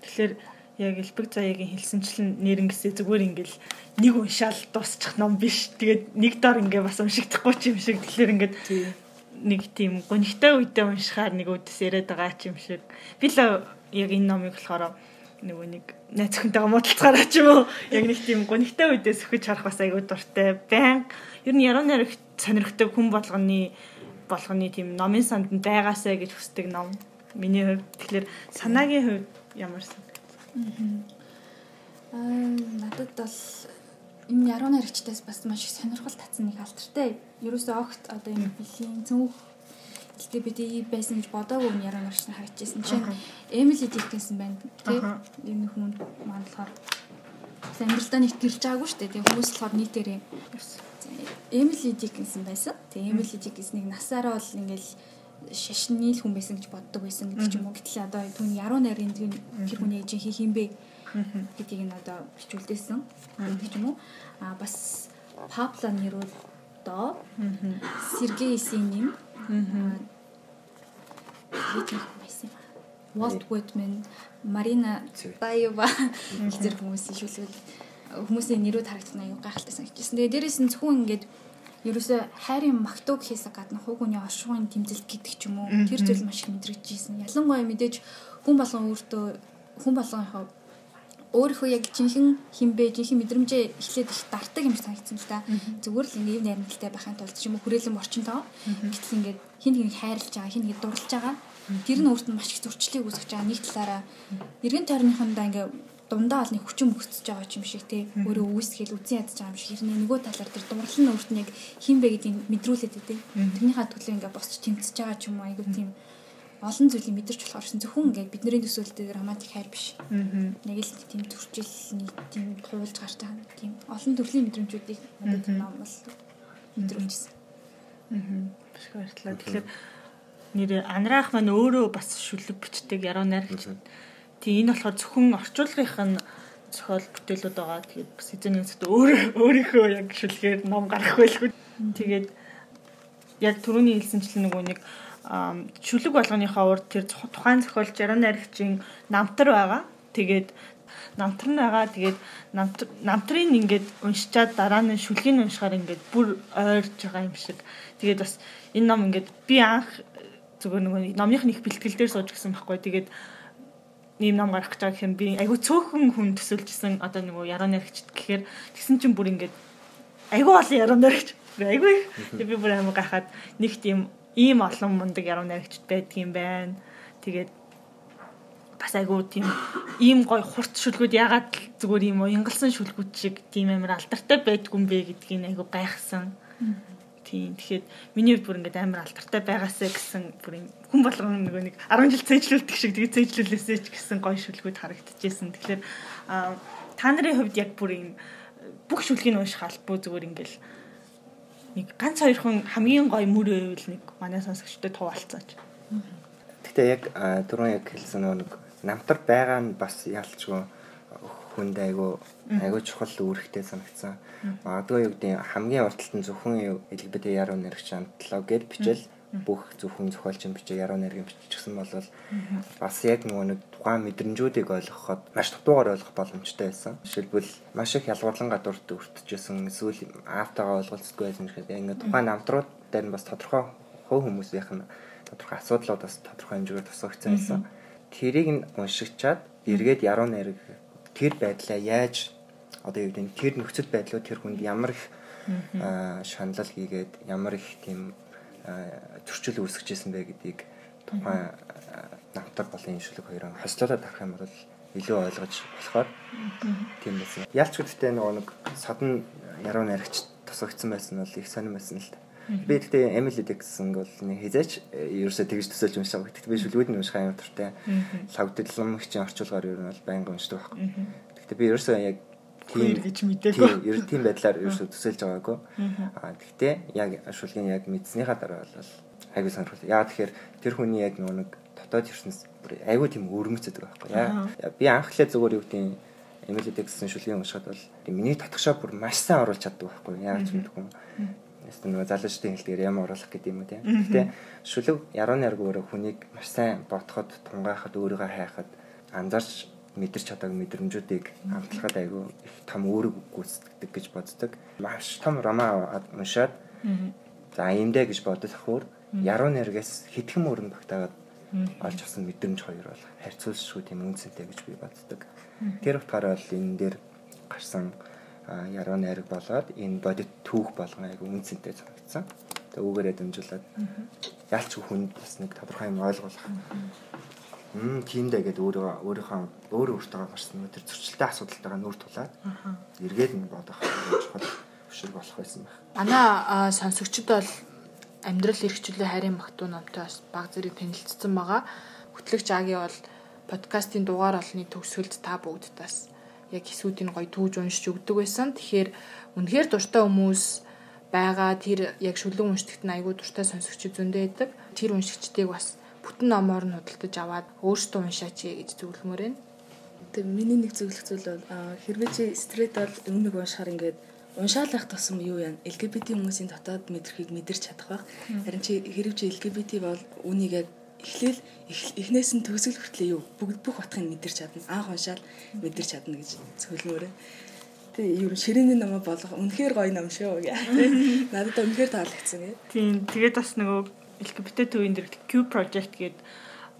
Тэгэхээр яг элбэг заяагийн хэлсэнчлэн нэрнгэсээ зүгээр ингээл нэг уншаал дуусчих ном биш. Тэгээд нэг дор ингээ бас уншигдахгүй ч юм шиг. Тэгэхээр ингээд нэг тийм гонхтой үедээ уншихаар нэг үдэс яриад байгаа ч юм шиг. Би л яг энэ номыг болохоор нөгөө нэг найз өхөнтэйгээ муудалцгаараа ч юм уу яг нэг тийм гонхтой үедээ сөхөж харах бас айгүй дуртай. Баян ер нь яруу найрагт сонирхдаг хүн болгоны болгоны тийм номын санд байгаасаа гэж хүсдэг ном. Миний хувьд тэгэхээр санаагийн хувьд ямар сан Аа надад бол энэ яруу найрагчдаас бас маш их сонирхол татсан нэг алдартай. Ерөөсөө огт одоо энэ билийн цөөх LGBT байсан гэж бодоогүй энэ яруу найрагч харагдчихсан. Жишээ нь Emily Dickinson байна тий. Энэ хүн маань болохоор амьдралдаа нэг гэрж байгаагүй шүү дээ. Тэгээ хүмүүс болохоор нийтээр Emily Dickinson байсан. Тэгээ Emily Dickinson-ыг насаараа бол ингээл шашны л хүн байсан гэж боддог байсан гэдэг ч юм уу. Гэтэл одоо түүний яруу найрын тэр хүний ээжийн хийх юм бэ гэдгийг нь одоо бичүүлдээсэн гэдэг ч юм уу. А бас Папла нэрүүд доо Сергей Синин хийж байсан юм. Walt Whitman, Марина Баева зэрэг хүмүүсийн шүлгүүд хүмүүсийн нэрүүд харагдсан аюу гайхалтай санагдчихсан. Тэгээ дээрээс нь зөвхөн ингээд ерөөсөө хайрын магтуу гэхээс гадна хүүгүний оршихуйн тэмцэлт гэдэг ч юм уу тэр зүйл маш их мэдрэгдчихсэн. Ялангуяа мэдээж хүн болгон өөртөө хүн болгонхоо өөрийнхөө яг жинхэнэ хинбэ жинхэнэ мэдрэмжээ эхлээд их дартаг юм санагдсан л да. Зүгээр л ингэ найрамдaltaй байхын тулд ч юм уу хүрээлэн орчинтоо. Гэтэл ингээд хин хин хайрлаж байгаа, хин хин дурлаж байгаа. Тэр нь өөрт нь маш их зөрчлийг үүсгэж байгаа. Нэг талаараа эргэн тойрныхондоо ингээ дундаа бол нэг хүчин мөхсөж байгаа юм шиг те өөрөө үүсгээл үзэн ядаж байгаа юм шиг хэрнээ нөгөө талаар тэр дурлал нь өөрт нь яг хин бэ гэдгийг мэдрүүлээд өгдөө. Тэрнийхээ төлөө ингээ босч тэмцэж байгаа ч юм уу айгу тийм олон зүйлийг мэдэрч болохоор зөвхөн ингээ бидний төсөөлтөөр романтик хайр биш. Нэг л тийм төрчилний тийм хуулж гарч байгаа тийм олон төрлийн мэдрэмжүүдийг надад энэ ном бол мэдрүүлжсэн. Аа. Биш баярлалаа. Тэгэхээр нэр анраах маань өөрөө бас шүлэг бичдэг яруу найрагч Тийм энэ болохоор зөвхөн орчуулгынх нь зохиол бүтээлүүд байгаа. Тэгээд бас эзэн нэгт өөр өөрийнхөө яг шүлгээр ном гаргах байлгүй. Тэгээд яг түрүүний хэлсэнчлэн нөгөө нэг шүлэг болгоныхоо урд тэр тухайн зохиолч яруу найрагчийн намтар байгаа. Тэгээд намтар нь байгаа. Тэгээд намтрын ингээд уншичаад дараа нь шүлгийг уншихаар ингээд бүр ойрж байгаа юм шиг. Тэгээд бас энэ ном ингээд би анх зүгээр нөгөө номынх нь их бэлтгэл дээр сууж гисэн байхгүй. Тэгээд ийм ном гарах гэж байгаа гэхээр би айгүй цөөхөн хүн төсөлжсэн одоо нөгөө яруу найрагчд гэхээр тэгсэн чинь бүр ингээд айгүй олон яруу найрагч айгүй би бүр амар гахаад нэг тийм ийм олон мундаг яруу найрагчд байдгийм байна. Тэгээд бас айгүй тийм ийм гой хурц шүлгүүд ягаад зүгээр ийм уянгалсан шүлгүүд шиг тийм амар алдартай байдгүй юм бэ гэдгийг айгүй гайхсан. Тийм. Тэгэхэд миний бүр ингээд амар алдартай байгаасаа гэсэн бүр хүн болгон нөгөө нэг 10 жил цээжлүүлдэг шиг тэгээ цээжлүүлээсэй ч гэсэн гоё шүлгүүд харагдчихсэн. Тэгэхээр та нарын хувьд яг бүр юм бүх шүлгийг унших албагүй зүгээр ингээл нэг ганц хоёр хүн хамгийн гоё мөр байвал нэг манай сонсогчдод туваалцаач. Гэтэ яг түрүүн яг хэлсэн нэг намтар байгаа нь бас ялчгүй хүнд айгу айгу чухал үүрэгтэй санагдсан. Магадгүй юу гэдэг хамгийн урталт нь зөвхөн LGBT яруу нэрч амтлаа гэд бичэл бүх зөвхөн зохиолч нь бичээ яруу нэргийн биччихсэн бол бас яг нөгөө нэг тухайн мэдрэмжүүдийг ойлгоход маш дутуугаар ойлгох боломжтой байсан. Жишээлбэл маш их ялгуурлан гадуурт өртөжсэн эсвэл аавтайгаа ойлголцдоггүй байсан гэхэд ингээд тухайн намтрууд дээр нь бас тодорхой хөө хүмүүсийнх нь тодорхой асуудлууд бас тодорхой хэмжээгээр тусгагдсан байсан. Тэрийг нь уншигчаад эргээд яруу нэрэг тэр байдлаа яаж одоо юу гэдэг тэр нөхцөл байдлууд тэр хүнд ямар их шаналл хийгээд ямар их тийм зөрчил үүсгэжсэн бэ гэдгийг тухайн намтар болон иншүлэг хоёроо хослуулаад авах юм бол илүү ойлгож болохоор тийм байсан. Ялч гэдэгтээ нөгөө нэг содон яруу найрагч тусгагдсан байсан бол их сонирн байсан л та. Би тэгтээ Dixon бол нэг хизээч ерөөсөө тэгж төсөөлж уншаа. Тэгтээ би шүлгүүд нь унших аймаг туртай. Лавдэлмөгчийн орчуулгаар ер нь бол байнга уншдаг байхгүй. Тэгтээ би ерөөсөө яг тийм гэж мэдээгүй. Ер нь тийм байдлаар ерөөсөө төсөөлж байгаагүй. Аа тэгтээ яг шүлгийн яг мэдснийхаа дараа бол айгүй сонирхол. Яа тэгэхээр тэр хүний яг нэг дотоод ертөнц айгүй тийм өрмөцөдөг байхгүй. Яа би анхлаа зүгээр юу гэдэг Эмили Диксэн шүлгийн уншихад бол миний татгшаа бүр маш сайн оруулж чаддаг байхгүй. Яагаад ч мэдгүй Ястаа нөгөө залуучдын хэлдгээр ямар оруулах гэдэг юм уу тийм. Гэтэ шүлэг яруу найраг өөрөө хүнийг маш сайн ботход тунгаахад өөрийгөө хайхад анзаарч мэдэрч чадаагүй мэдрэмжүүдийг амтлахад айгүй их том өөрөг гүйцэтгэдэг гэж боддог. Маш том роман уншаад за иймдэ гэж бодох хөөр яруу найрагаас хитгэн мөрөнд багтаагаад олж авсан мэдрэмж хоёр бол харьцуулшгүй тийм үнцэнтэй гэж би боддог. Тэр утгаараа бол энэ дээр гарсан яруу найраг болоод энэ бодит түүх болгон айгу үнцэнтэй санагдсан. Тэгээ үүгээрээ дамжуулаад ялч хүнд бас нэг тодорхой юм ойлгуулах. Мм тиймдээ гэдэг өөрөө өөрийнхөө өөрөө өөртөө гарсан тэр зөрчилтэй асуудалтайгаа нүүр тулаад эргээд нь бодох чухал хөшиг болох байсан байх. Манай сонсогчд бол амьдрал эрхчлөө харийн магтуу номтой бас баг зэрэг танилцсан байгаа. Хөтлөгч Аги бол подкастын дугаар олны төгсгөлд та бүгд бас яг хэсүүдийг гоё түүж уншиж өгдөг байсан. Тэгэхээр үнэхээр дуртай хүмүүс байгаа тэр яг шүлэн уншигчд нь айгүй дуртай сонсогч зөндөө байдаг. Тэр уншигчдыг бас бүтэн номоор нь худалдаж аваад өөртөө уншаач гэж зөвлөмөр байна. Тэг миний нэг зөвлөх зүйл бол хэрвээ чи стрейт бол өмнөг уншихаар ингээд уншаал байх тусам юу яа LGBT хүмүүсийн дотоод мэдрхийг мэдэрч чадах байх. Харин чи хэрвээ чи LGBT бол үнийг яг эхлээл эхнээс нь төгсгөл хүртлээ юу бүгд бүх утгыг мэдэрч чадна. Анх уншаал мэдэрч чадна гэж зөвлөмөрөө. Тэгээ ер нь ширээний номоо болгох үнэхээр гоё ном шүү. Надад үнэхээр таалагдсан гэ. Тийм тэгээд бас нөгөө LGBT төвийн дэр Q project гээд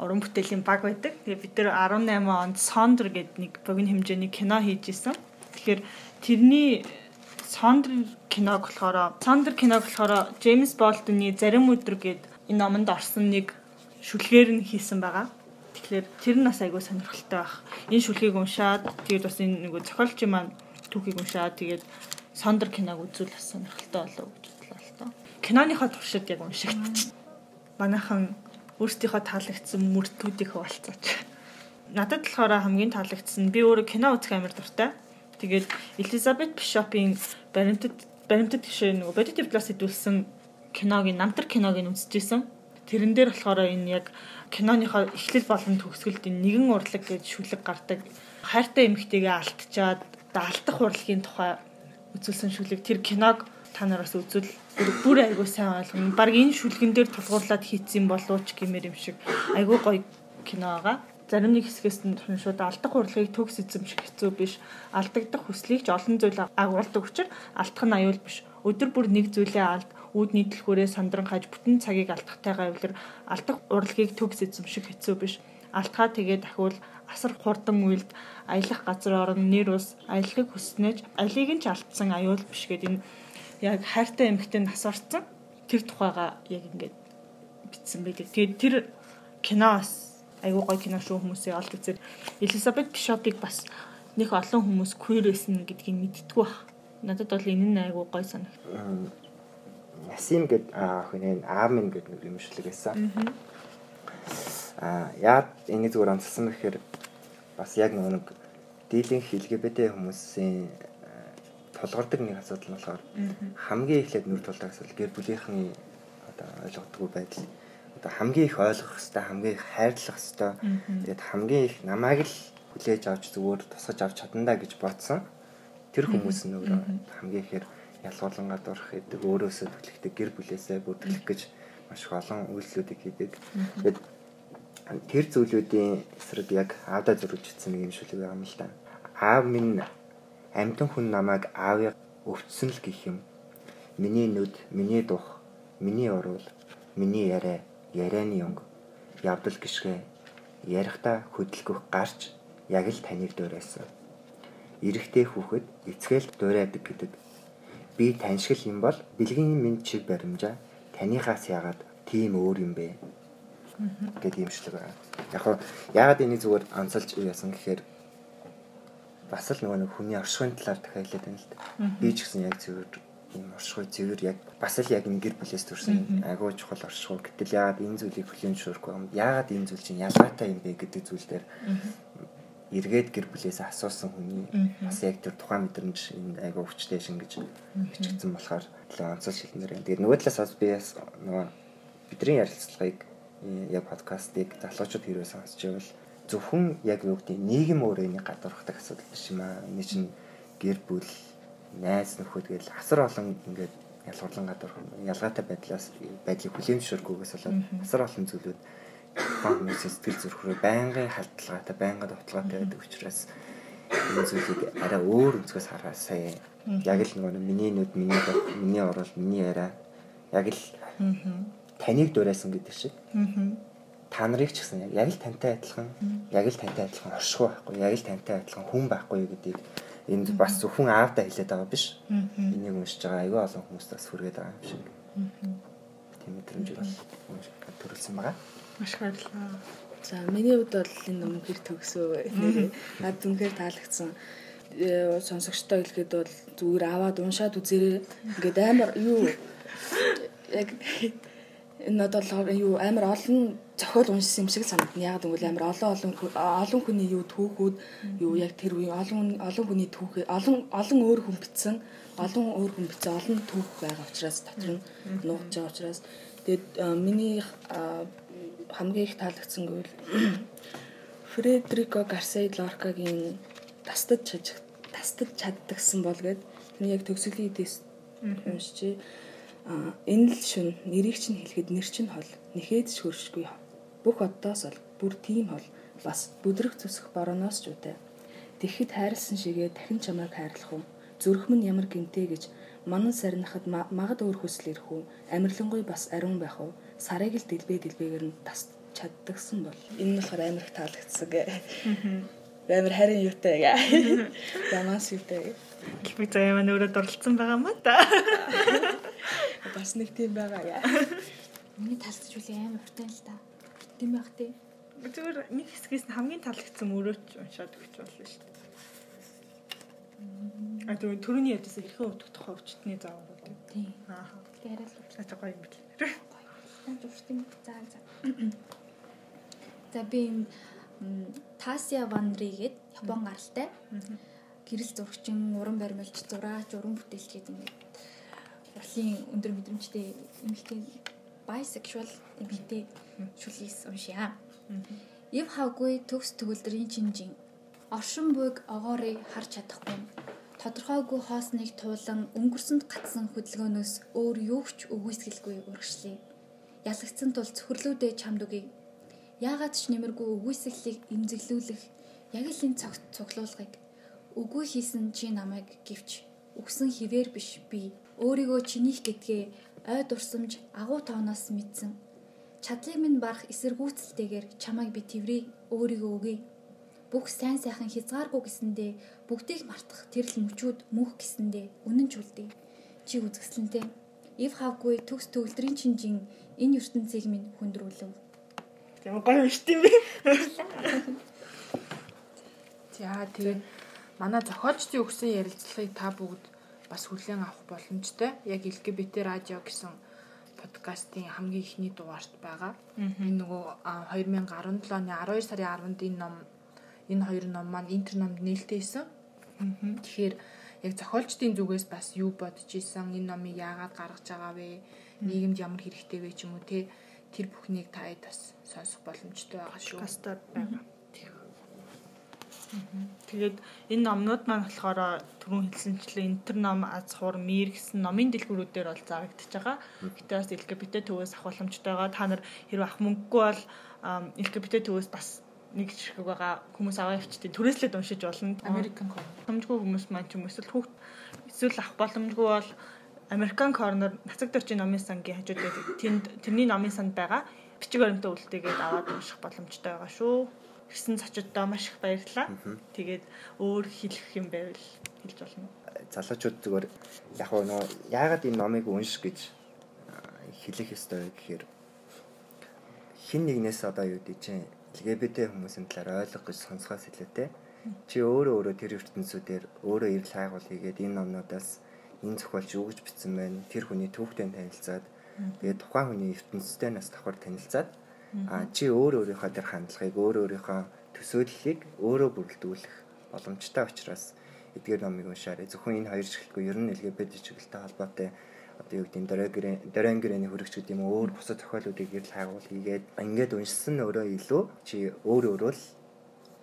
уран бүтээлийн баг байдаг. Тэгээ бид нар 18 онд Sondr гээд нэг богино хэмжээний кино хийж исэн. Тэгэхээр тэрний Sondr киног болохоор Sondr киног болохоор James Baldwin-ы Зарим өдөр гээд энэ номонд орсон нэг шүлгээр нь хийсэн байгаа. Тэгэхээр тэр нь бас айгүй сонирхолтой байх. Энэ шүлгийг уншаад тэгээд бас энэ нэг зохиолчийн маань түүхийг уншаад тэгээд сондор киног үзүүл бас сонирхолтой болов гэж бодлоо л тоо. Киноныхоо туршид яг уншигдчих. Манайхан өөрсдийнхөө таалагдсан мөртүүдийг хуваалцаач. Надад болохоор хамгийн таалагдсан би өөрөө кино үзэх амар дуртай. Тэгээд Элизабет Бишопийн баримтат баримтат гişээ нөгөө бодит диплас хэдүүлсэн киног намтар киног нь үзчихсэн Тэрэн дээр болохоор энэ яг киноныхоо эхлэл болон төгсгөлд энэ нэгэн урлаг гэж шүлэг гардаг. Хайртай эмэгтэйгээ алтчаад даалтах урлагийн тухай үзүүлсэн шүлэг тэр киног та нараас үзвэл бүр айгуу сайн ойлгоно. Бараг энэ шүлгэн дээр тулгуурлаад хийцэн болооч гэмээр юм шиг айгуу гоё кино байгаа. зарим нэг хэсгээс нь шууд алдах урлагийг төгс эзэмших хэцүү биш. Алдагдах хүслийг ч олон зүйл агуулдаг учраас алдах нь аюул биш. Өдөр бүр нэг зүйлээ алд үүдний дэлгүүрээ сандран хаж бүтэн цагийг алдахтайгаа эвлэр алдах урлагийг төгс эзэмших хэцүү биш. Алдхаа тэгээ дахиул асар хурдан үйлд аялах газар орон нэр ус аялахыг хүснэж алийг нь ч алдсан аюул биш гэдэг энэ яг хайртай эмэгтэй нас орсон тэр тухайга яг ингээд бичсэн байдаг. Тэгээд тэр киноос айгуу гоё кино шүү хүмүүсээ олд үзээд Элизабет Бишопыг бас нэг олон хүмүүс queer байсан гэдгийг мэдтгүү баг. Надад бол энэ нь айгуу гоё санагд. Ясим гэд охин аав минь гэдэг нэг юм шилэг байсан. Аа яа энэ зүгээр онцлсан гэхээр бас яг нэг дийлэнх LGBT хүмүүсийн тулгардаг нэг асуудал нь болохоор хамгийн эхлээд нүр тулдаг асуудал гэр бүлийнхний одоо ойлгодгүй байдал. Одоо хамгийн их ойлгох хэвээр хамгийн их хайрлах хэвээр тэгээд хамгийн их намайг л хүлээж авч зүгээр тусгаж авч чадандаа гэж бодсон. Тэр хүмүүс нь өөрөө хамгийн ихээр ялгуулангаа дурах гэдэг өөрөөсөө төлөхтэй гэр бүлээсээ бүртгэх гэж маш их олон үйлслүүдийг хийдэг тэгээд тэр зүйлүүдийн эсрэг яг аавда зөрүүлж ирсэн нэг юм шиг байгаа юм л да аав минь амтан хүн намайг аавыг өвчсөн л гэх юм. Миний нүд, миний дух, миний уруул, миний яриа, ярианы өнгө, явдал гიშгэ, ярихдаа хөдөлгөх гарч яг л таныг дуурайсан. Ирэхтэй хүүхэд эцгээл дуурайдаг гэдэг. Би таньшгал юм бол бэлгийн минь чиг баримжаа танихаас яагаад тийм өөр юм бэ? гэдэг юм шиг байгаа. Яг хоо яагаад энийг зүгээр онцолж яасан гэхээр бас л нөгөө нэг хүний оршихуйн талаар дахиад байна л да. Би ч гэсэн яг зөвөр юм оршихуй зөвөр яг бас л яг ингэр бүлээс төрсэн агуу чухал оршихуй. Гэтэл яагаад энэ зүйлийг хүлээн зөвшөөрөхгүй юм? Яагаад энэ зүйл чинь ялгаатай юм бэ гэдэг зүйл дээр эргээд гэр бүлээс асуусан хүний бас яг тэр тухайн мэдрэмж энэ айгаа өвчтэй шин гэж бичигдсэн болохоор онцол шилнэр. Тэгээд нөгөө талаас би бас нөгөө бидний ярилцлагыг яг подкастыг залуучууд хэрвээ сонсч байвал зөвхөн яг юу гэдэг нийгэм өөрөө энийг гадуурхдаг асуудал биш юм аа. Энэ чинь гэр бүл, найз нөхөд гэл асар олон ингээд ялгарлан гадуурх ялгаатай байдлаас байдлыг хүлээн зөвшөөрөхгүйгээс болоод асар олон зүйлүүд баг хүмүүсийн сэтгэл зүрхрөө байнгын халдлагатай, байнгын довтлоготой байдаг учраас энэ зүйлийг арай өөр өнцгөөс хараасаа яг л нөгөө миний нүд, миний дот, миний орол, миний яриа яг л таныг дуурайсан гэдэг шиг. Та нарыг ч гэсэн яг л тантай адилхан яг л тантай адилхан оршихуй байхгүй яг л тантай адилхан хүн байхгүй гэдгийг энд бас зөвхөн аавдаа хэлээд байгаа биш. Энийг уншиж байгаа аюу олон хүмүүст бас хүргээд байгаа юм шиг. Тийм мэдрэмж бол төрүүлсэн байгаа. Маш баярлалаа. За миний хувьд бол энэ ном хэр төгсөө нэрээ над үнэхээр таалагдсан. Э, сонсогчтой хэлэхэд бол зүгээр аваад уншаад үзээрэй. Ингээд амар юу? Яг энэ надад юу амар олон зохиол уншсан юм шиг санагдана. Яг гэвэл амар олон олон олон хүний юу түүхүүд юу яг тэр үеийн олон олон хүний түүхээ олон олон өөр хүн бичсэн олон өөр хүн бичсэн олон түүх байгаа учраас дотор нь нуугдж байгаа учраас. Тэгээд миний хамгийн их таалагдсан гэвэл Фредерико Гарсей Лоркагийн тастад чаж тастад чаддагсан бол гээд тэр яг төгсгөлийн тест уншчихъя энэ л шүн нэрийг чинь хэлэхэд нэр чинь хол нэхээд ч хөршгүй. Бүх одоос бол бүр тийм хол бас бүдрэг зүсэх борооноос ч үтэй тэгэхэд хайрлсан шигээ дахин чамайг хайрлах уу? Зүрх минь ямар гинтээ гэж манан сарнахад магад өөр хүсэл ирэх үү? Амирлангуй бас ариун байх уу сарыг л дэлбээ дэлбээгээр нь тас чаддагсан бол энэ нь болохоор амар их таалагдсан гэ амар харин юутай гэ ямаас юутай би заяа маань өөрөө дурлцсан байгаа маа та Бас нэг тийм байгаа яа. Миний талцж үгүй амар уртай л та. Тийм байх тий. Зүгээр нэг хэсгээс нь хамгийн таалагдсан өрөөч уншаад өгч болно шүү дээ. А тэр төрөний ядаас эрхэн утгах тухай өчтний заавар үү? Тийм. Аа. Тэгээд л За за гоё юм бэл. Тань зүрхтэн за за. За би энэ Тасия Вандри гээд Япон гаралтай. Гэрэл зурагчин, уран баримлч, зураач, уран бүтээлч гэдэг ингээд урлагийн өндөр мэдрэмжтэй эмэгтэй bisexual эмэгтэй шүлгээс уншия. Ив хавгүй төгс төгөлдрийн чинжин оршин буйг огоорыг харж чадахгүй тодорхойгүй хоосныг туулан өнгөрсөнд гатсан хөдөлгөөнөөс өөр юу ч үгүйсгэлгүй урагшлээ. Ялагдсан тул цөхрлүүдээ чамд үгүй. яагаад ч нэмэргүй үгүйсгэлийг эмзэглүүлэх яг л энэ цогт цуглуулгыг үгүй хийсэн чи намайг гівч үгсэн хിവэр биш би. Өөрийгөө чинийх гэдгээ ой дурсамж агуу тооноос мэдсэн. Чадлыг минь барах эсэргүүцэлтэйгээр чамайг би тэврий өөрийгөө өгье бүх сайн сайхан хязгааргүй гэсэндээ бүгдийг мартах тэрл мөчүүд мөнх гэсэндээ үнэн ч үлдээ. Чи үзэсгэлэнтэй ив хавгүй төгс төгөлдрийн чинжин энэ ертөнцийг минь хүндрүүлв Тийм гоё биш тийм би. За тэгээд манай зохиолчдын өгсөн ярилцлагыг та бүгд бас хүлээн авах боломжтой. Яг LGBT радио гэсэн подкастын хамгийн ихний дугаарт байгаа. Энэ нөгөө 2017 оны 12 сарын 10-нд энэ ном энэ хоёр ном маань интер номд нээлттэй исэн. Тэгэхээр яг зохиолчдын зүгээс бас юу бодож исэн, энэ номыг яагаад гаргаж байгаа вэ? Нийгэмд ямар хэрэгтэй вэ ч юм уу те тэр бүхнийг таад бас сонсох боломжтой байгаа шүү. Подкастаар байгаа. Тэгээд энэ номнууд маань болохоор түрүүн хэлсэнчлэн интер ном аз хуур мир гэсэн номын дэлгүүрүүдээр бол зарагдчихж байгаа. Гэтэ бас LGBT төвөөс авах боломжтой байгаа. Та нар хэрвээ авах мөнгөгүй бол LGBT төвөөс бас нэг шиг байгаа хүмүүс аваа явчихдээ түрээслээд уншиж болно. American Corner. Боломжгүй хүмүүс маань ч юм эсвэл хүүхд эсвэл авах боломжгүй бол American Corner нацаг дөрчийн номын сангийн хажууд тэнд тэрний номын санд байгаа бичиг баримтаа үлдээгээд аваад унших боломжтой байгаа шүү. Ирсэн зочдоо маш их баярлалаа. Тэгээд өөр хэлэх юм байвал хэлж болно. Залуучууд зүгээр яг нөө яагаад энэ номыг унш гэж хэлэх ёстой вэ гэхээр хин нэгнээс одоо юу гэж чинь LGBT хүмүүсийн талаар ойлгох гэж сонсгоос илүүтэй чи өөрөө өөрөө тэр ертөнцүүдээр өөрөө ирэл хайгуул хийгээд энэ номнуудаас энэ зохиолч юу гэж бичсэн байна? Тэр хүний түүхтэй танилцаад тэгээд тухайн хүний ертөнцтэй нас давхар танилцаад а чи өөр өөрийнхөө тэр хандлагыг өөр өөрийнхөө төсөөллийг өөрөө бүрэлдүүлэх боломжтой учраас эдгээр номыг уншаарай. Зөвхөн энэ хоёр шиглэлгүй ер нь LGBT чиглэлтэй холбоотой одоо юу гэдэг нь Дорангрэний хөрөгч гэдэг юм өөр бусад зохиолуудыг гэрэл хайгуул хийгээд ингээд уншсан өөрөө илүү чи өөр өөрөө л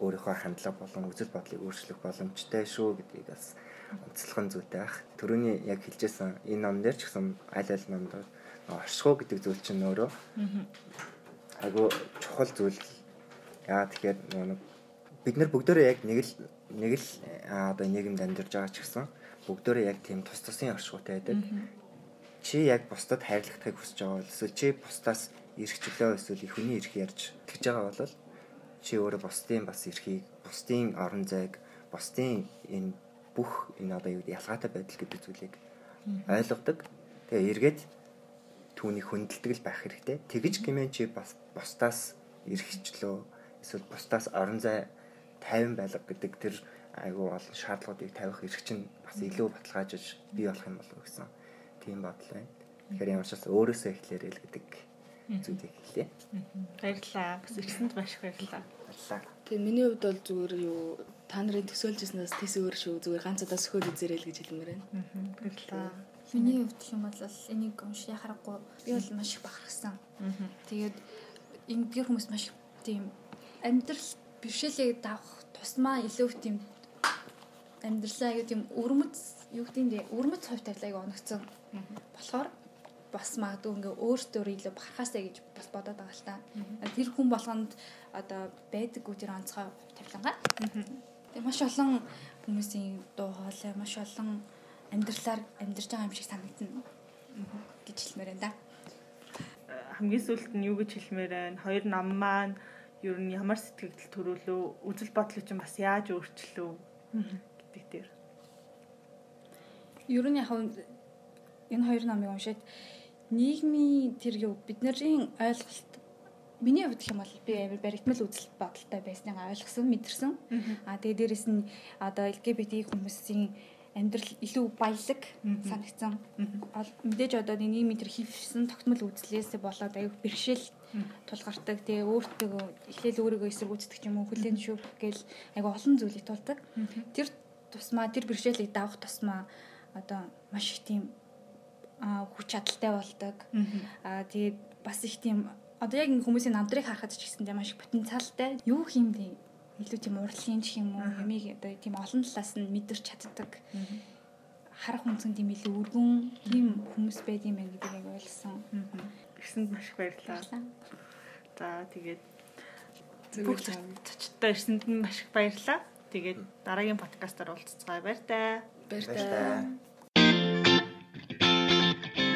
өөрийнхөө хандлага болон үзэл бодлыг өөрчлөх боломжтой шүү гэдгийг бас онцлогын зүйтэй байх. Төрөний яг хэлжсэн энэ ном дээр ч гэсэн аль аль номд оршихуу гэдэг зүйл чинь өөрөө айгу чухал зүйл. Яа тэгэхээр нэг бид нар бүгдөө яг нэг л нэг л одоо нийгэмд амьдарч байгаа ч гэсэн бүгдөө яг тийм тус тусын оршихуйтай байдаг. Чи яг бусдад хайрлагдахыг хүсэж байгаа бол эсвэл чи бусдаас эрхчлөө эсвэл их хүний эрх ярьж тэгж байгаа бол чи өөрөө бусдын бас эрхийг, бусдын орон зайг, бусдын энэ бүх энэ одоо юу ялгаатай байдал гэдэг зүйлийг ойлгодог. Тэгээ эргээд түүнийг хөндлөлдөг л байх хэрэгтэй. Тэгж гэмээр чи бас бусдаас эрхчлөө эсвэл бусдаас орон зай тайван байлга гэдэг тэр айгүй олон шаардлагуудыг тавих эрх чинь бас илүү баталгаажиж бий болох юм болов гэсэн тийм бодол байна. Тэгэхээр ямар ч бас өөрөөсөө эхлээрэй л гэдэг зүйлийг хэлье. Баярлалаа. Бас ирсэнд маш их баярлалаа. Баярлалаа. Тэгээ миний хувьд бол зүгээр юу та нарын төсөөлжсэнээс тис өөр шүү. Зүгээр ганц удаа сөхөөл үзээрэй л гэж хэлмээр байна. Баярлалаа. Миний хувьд юм бол энийг уншиж харахгүй би бол маш их бахархсан. Тэгээд энэ гэр хүмүүс маш тийм амьдрал бэрхшээлийг давах тусмаа илүү тийм амьдралаа аюу тийм өрмөц юу гэдэг нь өрмөц хувь тавилааг оногцсон. Болохоор бас магадгүй ингээ өөртөө илүү бахархаасаа гэж бас бодоод байгаа л та. Тэр хүн болгонд одоо байдаггүй тэр онцгой тавилангаа. Тэгээ маш олон хүмүүсийн дуу хоолой маш олон амьдралаар амьдарч байгаа юм шиг санагдана гэж хэлмээр байна да. Хамгийн сүүлд нь юу гэж хэлмээр байна? Хоёр нам маань ер нь ямар сэтгэл төрүүлөө, үзэл бодлоо чинь бас яаж өөрчлөө гэдэг дээр. Ер нь яг энэ хоёр намыг уншаад нийгмийн тэр юу бидний ойлголт миний хувьд юм бол би амар баригдмал үзэл бодолтой байсныг ойлгосон, мэдэрсэн. Аа тэгээ дээрэс нь одоо LGBT хүмүүсийн амьдрал илүү баялаг санагдсан. Мэдээж одоо нийгмийн тэр хөвсөн тогтмол үзлээс болоод аюу бэрхшээл тулгардаг. Тэгээ өөртөө эхлээл өөрийгөө эсэргүүцдэг юм уу, хүлэн зөвшөөрөх гээл аюу олон зүйлийг тулдаг. Тэр тусмаа тэр бэрхшээлийг давах тусмаа одоо маш их тийм хүч чадалтай болдог. Аа тэгээд бас их тийм одоо яг хүмүүсийн намдрыг харахад ч гэсэн маш их потенциалтай. Юу хиймдээ илүү тийм урлагийн ч юм уу ямиг одоо тийм олон талаас нь мэдэрч чаддаг. Харах үнцэн тийм илүү өргөн тийм хүмүүс байд юм байна гэдгийг ойлгосон. Ирсэнд маш их баярлалаа. За тэгээд бүх зочдтой ирсэнд нь маш их баярлалаа. Тэгээд дараагийн подкастаар уулзцгаая баяр таа. Баяр таа.